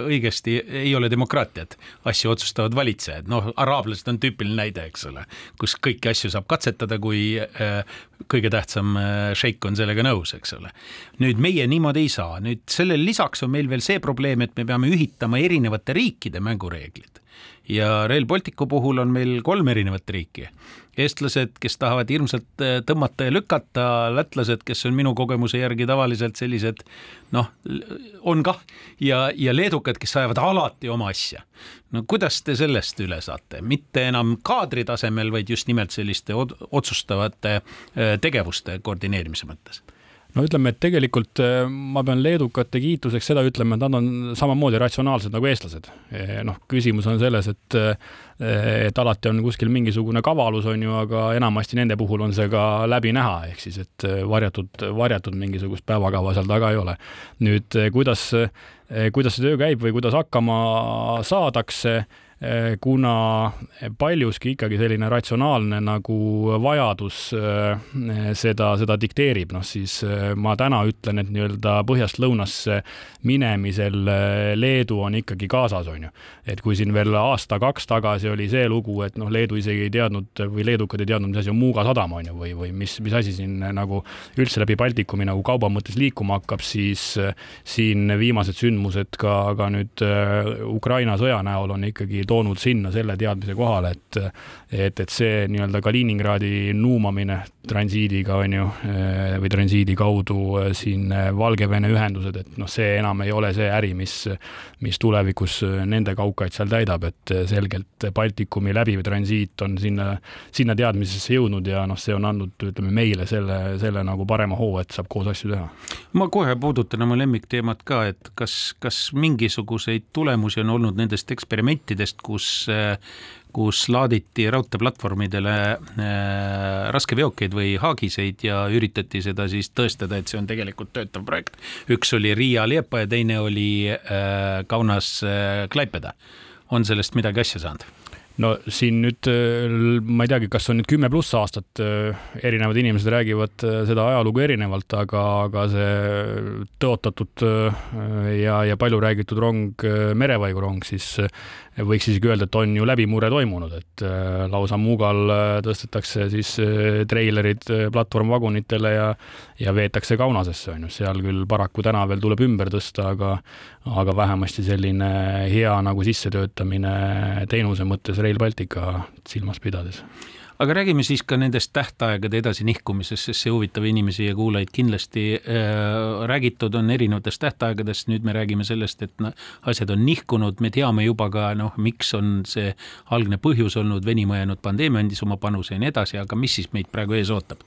õigesti, ei ole demokraatiat, asju otsustavad valitsejad, noh, araablased on tüüpiline näide, eks ole, kus kõiki asju saab katsetada, kui kõige tähtsam šeik on sellega nõus, eks ole. nüüd meie niimoodi ei saa, nüüd sellele lisaks on meil veel see probleem, et me peame ühitama ühitama erinevate riikide mängureeglid. ja Rail Balticu puhul on meil kolm erinevat riiki. eestlased, kes tahavad hirmsalt äh, tõmmata ja lükata, lätlased, kes on minu kogemuse järgi tavaliselt sellised noh, on kah, ja, ja leedukad, kes ajavad alati oma asja. no kuidas te sellest üle saate, mitte enam kaadri tasemel, vaid just nimelt selliste otsustavate äh, tegevuste koordineerimise mõttes no ütleme, et tegelikult äh, ma pean leedukate kiituseks seda ütlema, et nad on samamoodi ratsionaalsed nagu eestlased. Noh, küsimus on selles, et, äh, et alati on kuskil mingisugune kavalus, on ju, aga enamasti nende puhul on see ka läbi näha, ehk siis, et äh, varjatud, varjatud mingisugust päevakava seal taga ei ole. nüüd, kuidas, kuidas see töö käib või kuidas hakkama saadakse kuna paljuski ikkagi selline ratsionaalne nagu vajadus eh, seda, seda dikteerib, noh siis eh, ma täna ütlen, et nii-öelda põhjast lõunasse minemisel Leedu on ikkagi kaasas, on ju. et kui siin veel aasta-kaks tagasi oli see lugu, et noh, Leedu isegi ei teadnud või leedukad ei teadnud, mis asi on Muuga sadam, on ju, või, või mis, mis asi siin nagu üldse läbi Baltikumi nagu kauba mõttes liikuma hakkab, siis siin viimased sündmused ka, ka nüüd Ukraina sõja näol on ikkagi toonud sinna selle teadmise kohale, et et, et see nii-öelda Kaliningradi nuumamine transiidiga on ju, või transiidi kaudu äh, siin äh, Valgevene ühendused, et noh, see enam ei ole see äri, mis, mis tulevikus nende kaukaid seal täidab, et selgelt Baltikumi läbiv transiit on sinna, sinna teadmisesse jõudnud ja noh, see on andnud, ütleme meile selle, selle nagu parema hoo, et saab koos asju teha. ma kohe puudutan oma lemmikteemat ka, et kas, kas mingisuguseid tulemusi on olnud nendest eksperimentidest, kus kus laaditi raudteeplatvormidele äh, raskeveokeid või haagiseid ja üritati seda siis tõestada, et see on tegelikult töötav projekt. üks oli Riia-Liepa ja teine oli äh, Kaunas-Klaipeda. on sellest midagi asja saanud? no siin nüüd ma ei teagi, kas on nüüd kümme pluss aastat, erinevad inimesed räägivad seda ajalugu erinevalt, aga, aga see tõotatud ja, ja palju räägitud rong, merevaigurong, siis võiks isegi öelda, et on ju läbimurre toimunud, et lausa Muugal tõstetakse siis treilerid platvormvagunitele ja ja veetakse Kaunasesse, on ju, seal küll paraku täna veel tuleb ümber tõsta, aga aga vähemasti selline hea nagu sissetöötamine teenuse mõttes Rail Baltica silmas pidades aga räägime siis ka nendest tähtaegade edasi nihkumisest, sest see huvitab inimesi ja kuulajaid kindlasti äh,. räägitud on erinevatest tähtaegadest, nüüd me räägime sellest, et no, asjad on nihkunud, me teame juba ka noh, miks on see algne põhjus olnud venima jäänud pandeemia andis oma panuse ja nii edasi, aga mis siis meid praegu ees ootab?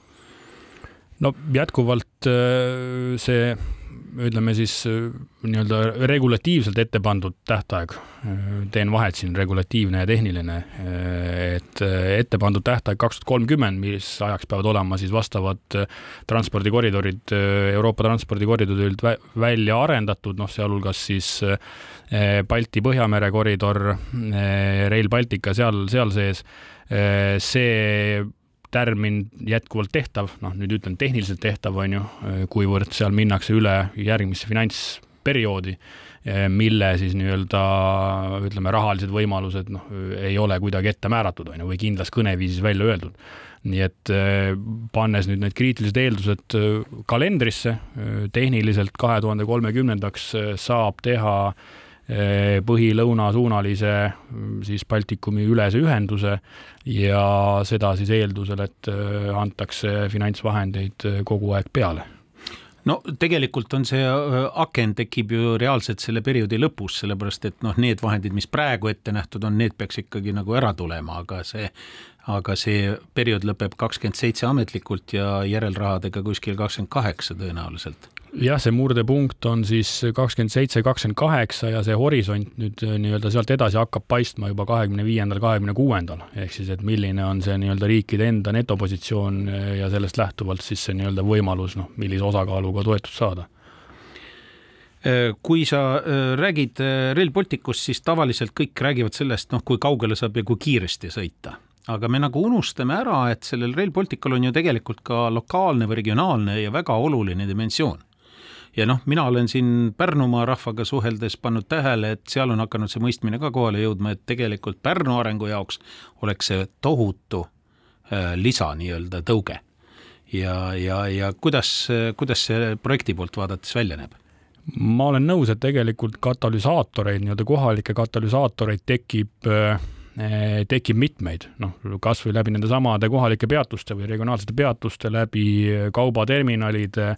no jätkuvalt äh, see ütleme siis äh, nii-öelda regulatiivselt ette pandud tähtaeg, äh, teen vahet siin regulatiivne ja tehniline, et ette pandud tähtaeg kaks tuhat kolmkümmend, mis ajaks peavad olema siis vastavad transpordikoridorid Euroopa transpordikoridorilt välja arendatud, noh, sealhulgas siis Balti-Põhjamere koridor, Rail Baltica seal, seal sees. See tärmin jätkuvalt tehtav, noh nüüd ütlen tehniliselt tehtav, on ju, kuivõrd seal minnakse üle järgmisse finantsperioodi, mille siis nii-öelda ütleme, rahalised võimalused noh, ei ole kuidagi ette määratud, on ju, või kindlas kõneviisis välja öeldud. nii et pannes nüüd need kriitilised eeldused kalendrisse, tehniliselt kahe tuhande kolmekümnendaks saab teha Eh, põhi-lõunasuunalise mm, siis Baltikumi ülese ühenduse ja seda siis eeldusel, et eh, antakse finantsvahendeid eh, kogu aeg peale. No tegelikult on see aken tekib ju reaalselt selle perioodi lõpus, sellepärast et noh, need vahendid, mis praegu ette nähtud on, need peaks ikkagi nagu ära tulema, aga see aga see periood lõpeb kakskümmend seitse ametlikult ja järelrahadega kuskil kakskümmend kaheksa tõenäoliselt jah, see murdepunkt on siis kakskümmend seitse, kakskümmend kaheksa ja see horisont nüüd äh, nii-öelda sealt edasi hakkab paistma juba kahekümne viiendal, kahekümne kuuendal. ehk siis, et milline on see nii-öelda riikide enda netopositsioon äh, ja sellest lähtuvalt siis see nii-öelda võimalus, noh, millise osakaaluga toetust saada äh, kui sa räägid Rail Balticust, siis tavaliselt kõik räägivad sellest, noh, kui kaugele saab ja kui kiiresti sõita. aga me nagu unustame ära, et sellel Rail Baltical on ju tegelikult ka lokaalne või regionaalne ja väga oluline dimensioon ja noh, mina olen siin Pärnumaa rahvaga suheldes pannud tähele, et seal on hakanud see mõistmine ka kohale jõudma, et tegelikult Pärnu arengu jaoks oleks see tohutu äh, lisa nii-öelda tõuge. ja, ja, ja kuidas, kuidas see projekti poolt vaadates välja näeb? ma olen nõus, et tegelikult katalüsaatoreid, nii-öelda kohalikke katalüsaatoreid tekib äh tekib mitmeid, noh, kas või läbi nendesamade kohalike peatuste või regionaalsete peatuste, läbi kaubaterminalide,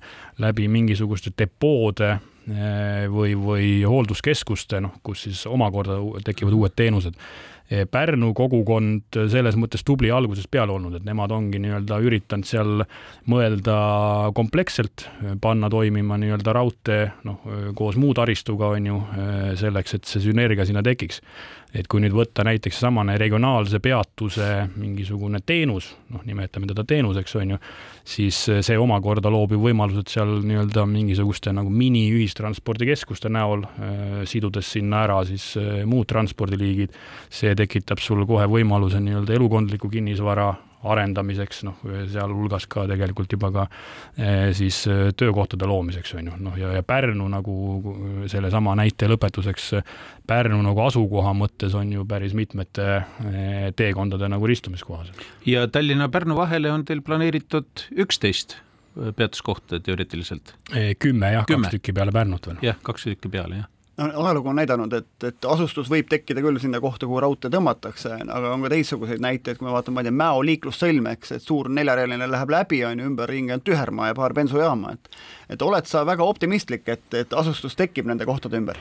läbi mingisuguste depoode eh, või, või hoolduskeskuste, noh, kus siis omakorda tekivad uued teenused. Eh, Pärnu kogukond selles mõttes tubli algusest peale olnud, et nemad ongi nii-öelda üritanud seal mõelda kompleksselt, panna toimima nii-öelda raudtee noh, koos muu taristuga, on ju, eh, selleks, et see sünergia sinna tekiks. et kui nüüd võtta näiteks samane regionaalse peatuse mingisugune teenus, noh, nimetame teda teenuseks, on ju, siis see omakorda loob ju võimalused seal nii-öelda mingisuguste nagu mini-ühistranspordikeskuste näol, eh, sidudes sinna ära siis muud transpordiliigid, see tekitab sul kohe võimaluse nii-öelda elukondliku kinnisvara arendamiseks, noh, sealhulgas ka tegelikult juba ka eh, siis eh, töökohtade loomiseks, on ju, noh ja, ja Pärnu nagu sellesama näite lõpetuseks, Pärnu nagu asukoha mõttes on ju päris mitmete eh, teekondade nagu ristumiskohas. ja Tallinna-Pärnu vahele on teil planeeritud üksteist peatuskohta teoreetiliselt? kümme jah, kaks tükki peale Pärnut veel. jah, kaks tükki peale, jah no ajalugu on näidanud, et, et asustus võib tekkida küll sinna kohta, kuhu raudtee tõmmatakse, aga on ka teistsuguseid näiteid, kui me vaatame, ma ei tea, Mäo liiklussõlm, eks, et suur neljarealine läheb läbi, on ju, ümberringi on tühermaa ja paar bensujaama, et et oled sa väga optimistlik, et, et asustus tekib nende kohtade ümber?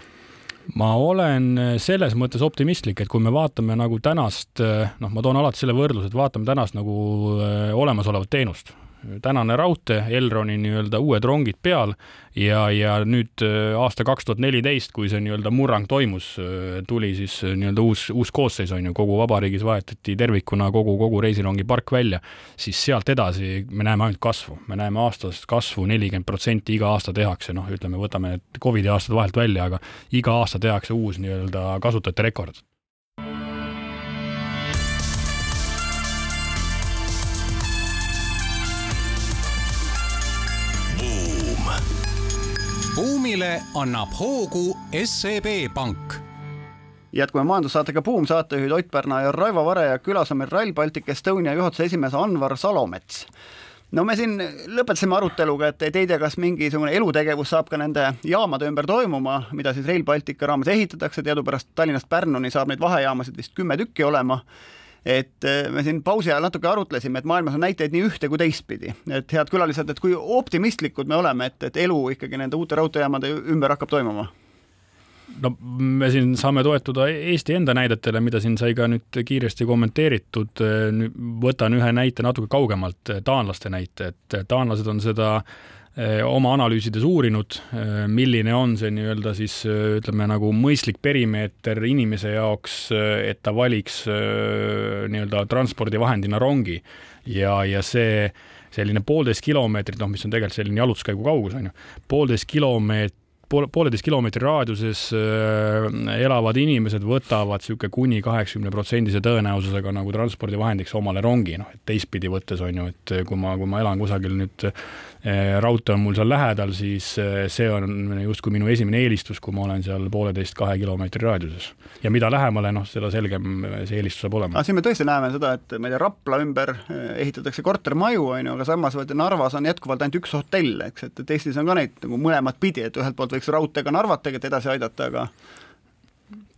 ma olen selles mõttes optimistlik, et kui me vaatame nagu tänast, noh, ma toon alati selle võrdluse, et vaatame tänast nagu äh, olemasolevat teenust tänane raudtee, Elroni nii-öelda uued rongid peal ja, ja nüüd äh, aasta kaks tuhat neliteist, kui see nii-öelda murrang toimus, äh, tuli siis äh, nii-öelda uus, uus koosseis on ju, kogu vabariigis vahetati tervikuna kogu, kogu reisirongipark välja, siis sealt edasi me näeme ainult kasvu, me näeme aastast kasvu nelikümmend protsenti iga aasta tehakse, noh, ütleme, võtame need Covidi aastad vahelt välja, aga iga aasta tehakse uus nii-öelda kasutajate rekord buumile annab hoogu SEB Pank. Jätkume majandussaatega Buum, saatejuhid Ott Pärna ja Raivo Vare ja külas on meil Rail Baltic Estonia juhatuse esimees Anvar Salomets. no me siin lõpetasime aruteluga, et ei tea, kas mingisugune elutegevus saab ka nende jaamade ümber toimuma, mida siis Rail Baltica raames ehitatakse, teadupärast Tallinnast Pärnuni saab neid vahejaamasid vist kümme tükki olema et äh, me siin pausi ajal natuke arutlesime, et maailmas on näiteid nii ühte kui teistpidi, et head külalised, et kui optimistlikud me oleme, et, et elu ikkagi nende uute raudteejaamade ümber hakkab toimuma? no me siin saame toetuda Eesti enda näidetele, mida siin sai ka nüüd kiiresti kommenteeritud. võtan ühe näite natuke kaugemalt, taanlaste näite, et taanlased on seda eh, oma analüüsides uurinud, eh, milline on see nii-öelda siis ütleme nagu mõistlik perimeeter inimese jaoks, et ta valiks eh, nii-öelda transpordivahendina rongi. Ja, ja see selline poolteist kilomeetrit, noh, mis on tegelikult selline jalutuskäigu kaugus, on ju, poolteist kilomeetrit poole, pooleteist kilomeetri raadiuses äh, elavad inimesed võtavad niisugune kuni kaheksakümne protsendise tõenäosusega nagu transpordivahendiks omale rongi, noh, et teistpidi võttes on ju, et kui ma, kui ma elan kusagil nüüd raudtee on mul seal lähedal, siis äh, see on justkui minu esimene eelistus, kui ma olen seal pooleteist-kahe kilomeetri raadiuses. ja mida lähemale, noh, seda selgem see eelistus saab olema. siin me tõesti näeme seda, et ma ei tea, Rapla ümber ehitatakse kortermaju, on ju, aga samas Narvas on jätkuvalt ainult üks hotell, eks, et, et Eestis on ka neid nagu mõlemat pidi, et ühelt poolt võiks raudteega Narvat tegelikult edasi aidata, aga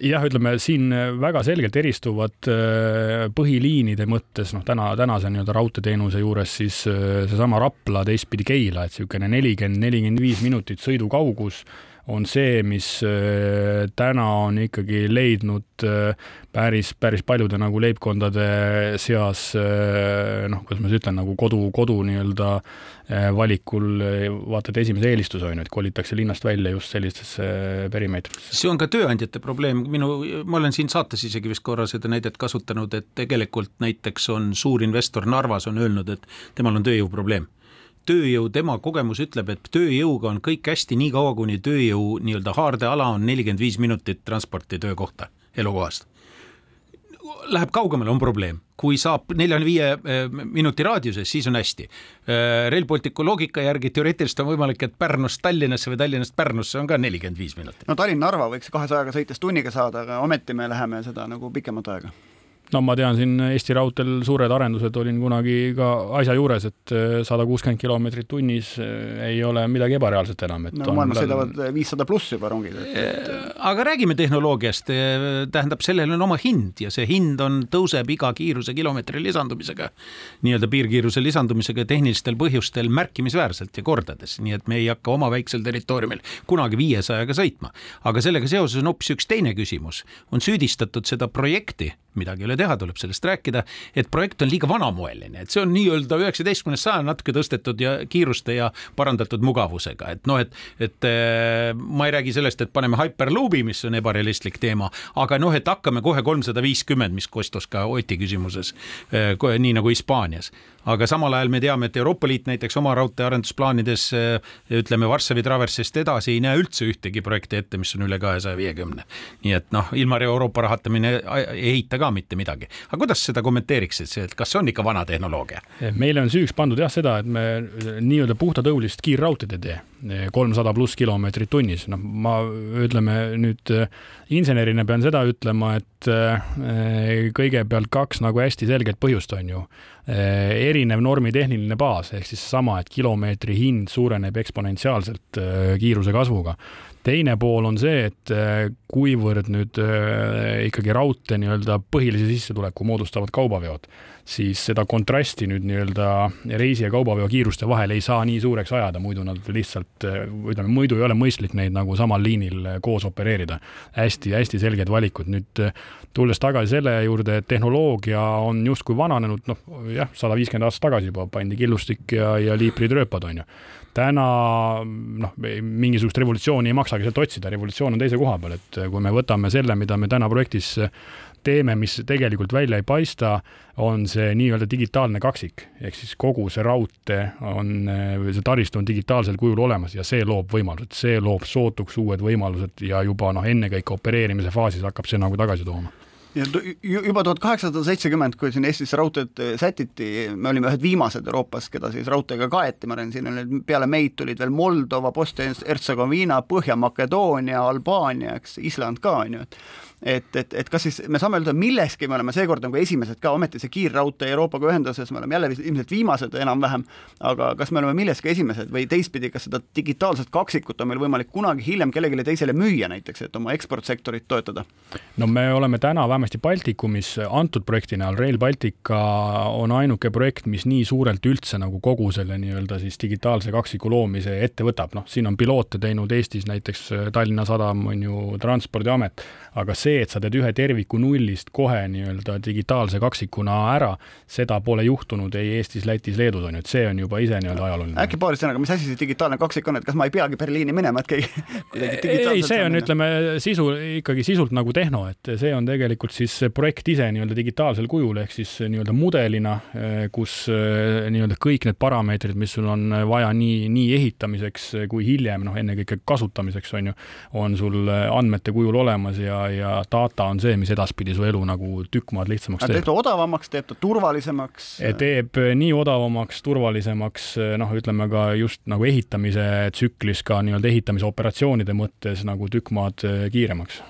jah, ütleme siin väga selgelt eristuvad äh, põhiliinide mõttes, noh, täna, tänase nii-öelda raudteeteenuse juures siis äh, seesama Rapla teistpidi Keila, et niisugune nelikümmend, nelikümmend viis minutit sõidukaugus on see, mis äh, täna on ikkagi leidnud päris, päris paljude nagu leibkondade seas noh, kuidas ma siis ütlen, nagu kodu, kodu nii-öelda Äh, valikul äh, vaata, et esimese eelistus on ju, et kolitakse linnast välja just sellistesse äh, perimeetritesse. see on ka tööandjate probleem, minu, ma olen siin saates isegi vist korra seda näidet kasutanud, et tegelikult näiteks on suurinvestor Narvas on öelnud, et temal on tööjõuprobleem tööjõu, tema kogemus ütleb, et tööjõuga on kõik hästi, niikaua kuni tööjõu nii-öelda haardeala on nelikümmend viis minutit transporti töökohta elukohast. Läheb kaugemale, on probleem kui saab neljakümne-viie eh, minuti raadiuses, siis on hästi. Eh, Rail Balticu loogika järgi teoreetiliselt on võimalik, et Pärnust Tallinnasse või Tallinnast Pärnusse on ka nelikümmend viis minutit. no Tallinn-Narva võiks kahesajaga sõites tunniga saada, aga ometi me läheme seda nagu pikemat aega no ma tean siin Eesti Raudteel suured arendused, olin kunagi ka asja juures, et äh, sada kuuskümmend kilomeetrit tunnis äh, ei ole midagi ebareaalset enam, et no maailmas sõidavad viissada pluss juba rongid. Äh, aga räägime tehnoloogiast, tähendab, sellel on oma hind ja see hind on, tõuseb iga kiiruse kilomeetri lisandumisega, nii-öelda piirkiiruse lisandumisega tehnilistel põhjustel märkimisväärselt ja kordades, nii et me ei hakka oma väiksel territooriumil kunagi viiesajaga sõitma. aga sellega seoses on hoopis üks teine küsimus, on süüdistatud seda projekti midagi ei ole teha, tuleb sellest rääkida, et projekt on liiga vanamoeline, et see on nii-öelda üheksateistkümnes sajand natuke tõstetud ja kiiruste ja parandatud mugavusega, et noh, et, et äh, ma ei räägi sellest, et paneme Hyperloopi, mis on ebarealistlik teema, aga noh, et hakkame kohe kolmsada viiskümmend, mis kostus ka Oti küsimuses, äh, nii nagu Hispaanias aga samal ajal me teame, et Euroopa Liit näiteks oma raudteearendusplaanides ütleme Varssavi traversist edasi ei näe üldse ühtegi projekti ette, mis on üle kahesaja viiekümne. nii et noh, ilma Euroopa rahatamine ei ehita ka mitte midagi. aga kuidas seda kommenteeriksid, et kas see on ikka vana tehnoloogia? meile on süüks pandud jah seda, et me nii-öelda puhtatõulist kiirraudteed ei tee, kolmsada pluss kilomeetrit tunnis, noh, ma ütleme nüüd insenerina pean seda ütlema, et kõigepealt kaks nagu hästi selget põhjust on ju erinev normitehniline baas ehk siis sama, et kilomeetri hind suureneb eksponentsiaalselt kiiruse kasvuga. Teine pool on see, et eh, kuivõrd nüüd ikkagi raudtee nii-öelda põhilise sissetuleku moodustavad kaubaveod, siis seda kontrasti nüüd nii-öelda reisi ja kaubaveo kiiruste vahel ei saa nii suureks ajada, muidu nad lihtsalt, ütleme, muidu ei ole mõistlik neid nagu samal liinil koos opereerida hästi,. hästi-hästi selged valikud, nüüd tulles tagasi selle juurde, et tehnoloogia on justkui vananenud, noh jah, sada viiskümmend aastat tagasi juba pandi killustik ja, ja liipritrööpad, on ju. Täna noh, mingisugust revolutsiooni ei maksagi sealt otsida, revolutsioon on teise koha peal, et kui me võtame selle, mida me täna projektis teeme, mis tegelikult välja ei paista, on see nii-öelda digitaalne kaksik, ehk siis kogu see raudtee on, see taristu on digitaalsel kujul olemas ja see loob võimalused, see loob sootuks uued võimalused ja juba noh, ennekõike opereerimise faasis hakkab see nagu tagasi tooma juba tuhat kaheksasada seitsekümmend, kui siin Eestis raudteed äh, sätiti, me olime ühed viimased Euroopas, keda siis raudteega kaeti, ma arvan, siin oli peale meid tulid veel Moldova, Bosnia-Hertsegoviina, Põhja-Makedoonia, Albaania, eks, Island ka, on ju, et et, et, et kas siis me saame öelda, milleski me oleme seekord nagu esimesed ka, ometi see kiirraudtee Euroopaga ühenduses, me oleme jälle ilmselt viimased enam-vähem, aga kas me oleme milleski esimesed või teistpidi, kas seda digitaalset kaksikut on meil võimalik kunagi hiljem kellelegi teisele müüa näiteks, et oma eksportsektorit toetada? no me oleme täna vähemasti Baltikumis antud projekti näol Rail Baltica on ainuke projekt, mis nii suurelt üldse nagu kogu selle nii-öelda siis digitaalse kaksiku loomise ette võtab, noh, siin on piloote teinud Eestis näiteks Tallinna Sadam, on ju, Transpordiamet, aga see, et sa teed ühe terviku nullist kohe nii-öelda digitaalse kaksikuna ära, seda pole juhtunud ei Eestis, Lätis, Leedus, on ju, et see on juba ise nii-öelda ajalooline. äkki paari sõnaga, mis asi see digitaalne kaksik on, et kas ma ei peagi Berliini minema, et keegi ei, see on, ütleme, sisu, ikkagi sisult nagu tehno, et see on tegelikult siis projekt ise nii-öelda digitaalsel kujul, ehk siis nii-öelda mudelina, kus nii-öelda kõik need parameetrid, mis sul on vaja nii, nii ehitamiseks kui hiljem, noh, ennekõike kasutamiseks, on ju, on sul andmete kujul olemas ja ja, data on see, mis edaspidi su elu nagu tükk maad lihtsamaks teeb. teeb ta odavamaks, teeb ta turvalisemaks? teeb nii odavamaks, turvalisemaks, noh, ütleme ka just nagu ehitamise tsüklis ka nii-öelda ehitamise operatsioonide mõttes nagu tükk maad eh, kiiremaks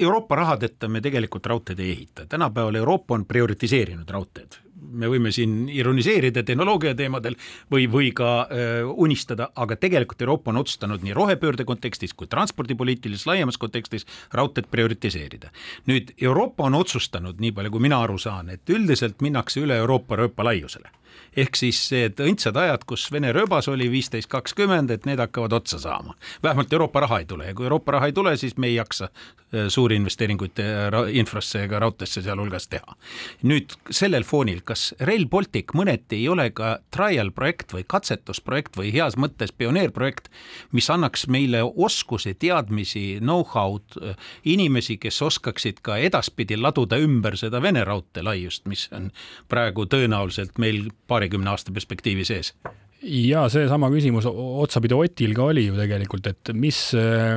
Euroopa rahadeta me tegelikult raudteed ei ehita, tänapäeval Euroopa on prioritiseerinud raudteed me võime siin ironiseerida tehnoloogia teemadel või, või ka äh, unistada, aga tegelikult Euroopa on otsustanud nii rohepöörde kontekstis kui transpordipoliitilises laiemas kontekstis raudteed prioritiseerida. nüüd Euroopa on otsustanud, nii palju kui mina aru saan, et üldiselt minnakse üle Euroopa rööpa laiusele ehk siis need õndsad ajad, kus Vene rööbas oli viisteist, kakskümmend, et need hakkavad otsa saama. vähemalt Euroopa raha ei tule ja kui Euroopa raha ei tule, siis me ei jaksa suuri investeeringuid infrasse ega raudteesse sealhulgas teha. nüüd sellel foonil, kas Rail Baltic mõneti ei ole ka trial projekt või katsetusprojekt või heas mõttes pioneerprojekt, mis annaks meile oskusi, teadmisi, know-how'd, äh, inimesi, kes oskaksid ka edaspidi laduda ümber seda Vene raudtee laiust, mis on praegu tõenäoliselt meil paarikümne aasta perspektiivi sees? Ja seesama küsimus otsapidi Otil ka oli ju tegelikult, et mis,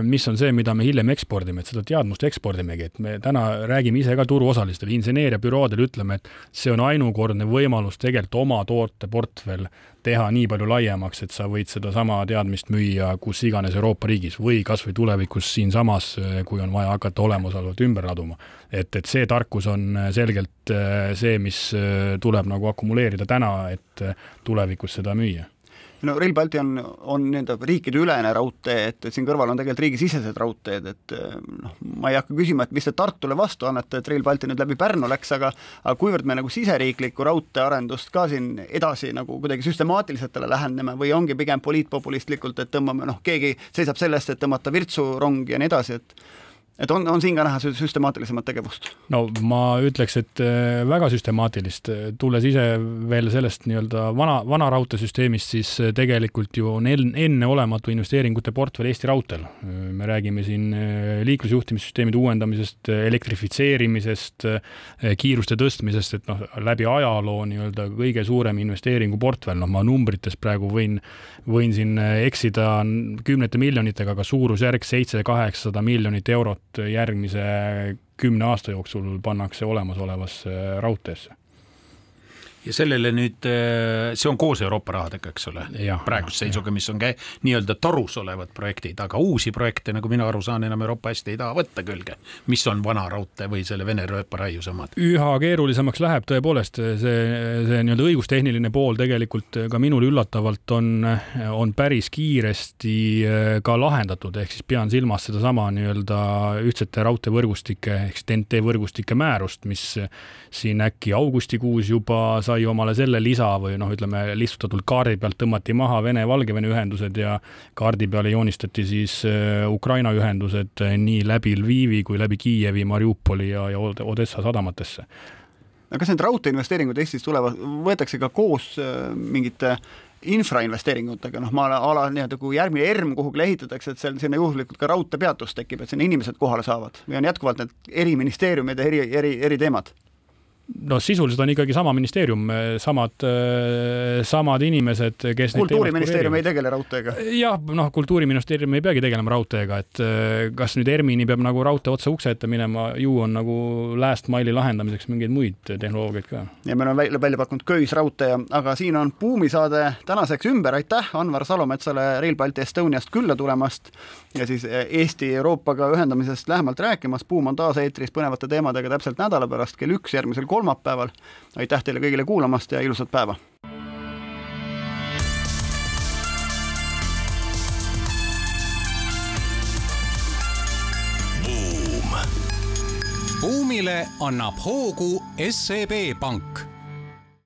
mis on see, mida me hiljem ekspordime, et seda teadmust ekspordimegi, et me täna räägime ise ka turuosalistele, inseneeriabüroodele ütleme, et see on ainukordne võimalus tegelikult oma tooteportfell teha nii palju laiemaks, et sa võid sedasama teadmist müüa kus iganes Euroopa riigis või kas või tulevikus siinsamas, kui on vaja hakata olemasolevat ümber laduma. et, et see tarkus on selgelt eh, see, mis eh, tuleb nagu akumuleerida täna, et eh, tulevikus seda müüa no Rail Baltic on, on nii-öelda riikideülene raudtee, et, et siin kõrval on tegelikult riigisisesed raudteed, et noh, ma ei hakka küsima, et mis te Tartule vastu annate, et Rail Baltic nüüd läbi Pärnu läks, aga aga kuivõrd me nagu siseriiklikku raudteearendust ka siin edasi nagu kuidagi süstemaatiliselt läheneme või ongi pigem poliitpopulistlikult, et tõmbame, noh, keegi seisab selle eest, et tõmmata Virtsu rongi ja nii edasi, et et on, on siin ka näha süstemaatilisemat tegevust? no ma ütleks, et äh, väga süstemaatilist, tulles ise veel sellest nii-öelda vana, vana raudteesüsteemist, siis äh, tegelikult ju on enneolematu investeeringute portfell Eesti Raudteel. me räägime siin äh, liiklusjuhtimissüsteemide uuendamisest, elektrifitseerimisest, kiiruste tõstmisest, et noh, läbi ajaloo nii-öelda kõige suurem investeeringuportfell, noh, ma numbrites praegu võin, võin siin eksida kümnete miljonitega, aga suurusjärk seitse-kaheksasada miljonit eurot järgmise kümne aasta jooksul pannakse olemasolevasse raudteesse ja sellele nüüd, äh, see on koos Euroopa rahadega, eks ole, praeguse seisuga, mis on nii-öelda torus olevad projektid, aga uusi projekte, nagu mina aru saan, enam Euroopa hästi ei taha võtta külge. mis on vana raudtee või selle Vene rööparaiuse omad? üha keerulisemaks läheb tõepoolest see, see nii-öelda õigustehniline pool tegelikult ka minul üllatavalt on, on päris kiiresti äh, ka lahendatud, ehk siis pean silmas sedasama nii-öelda ühtsete raudteevõrgustike ehk siis TNT võrgustike määrust, mis siin äkki augustikuus juba sai omale selle lisa või noh, ütleme lihtsustatult kaardi pealt tõmmati maha Vene-Valgevene ühendused ja kaardi peale joonistati siis äh, Ukraina ühendused äh, nii läbi Lvivi kui läbi Kiievi, Mariupoli ja, ja Odessa sadamatesse aga kas need raudteeinvesteeringud Eestis tulevad, võetakse ka koos äh, mingite infrainvesteeringutega, noh, ma ala nii-öelda, kui järgmine ERM kuhugi ehitatakse, et seal sinna juhuslikult ka raudteepeatus tekib, et sinna inimesed kohale saavad või on jätkuvalt need eri ministeeriumid ja eri, eri, eri teemad? No sisuliselt on ikkagi sama ministeerium, samad, samad inimesed, kes kultuuriministeerium ei tegele raudteega? jah, noh, kultuuriministeerium ei peagi tegelema raudteega, et kas nüüd ERMini peab nagu raudtee otsa ukse ette minema, ju on nagu last mile'i lahendamiseks mingeid muid tehnoloogiaid ka. ja meil on välja, välja pakkunud köisraudtee, aga siin on buumisaade tänaseks ümber, aitäh Anvar Salometsale Rail Baltic Estoniast külla tulemast ja siis Eesti Euroopaga ühendamisest lähemalt rääkimas, Buum on taas eetris põnevate teemadega täpselt nädala pärast kell üks järgmisel kolmapäeval kolmapäeval. aitäh teile kõigile kuulamast ja ilusat päeva! buumile annab hoogu SEB Pank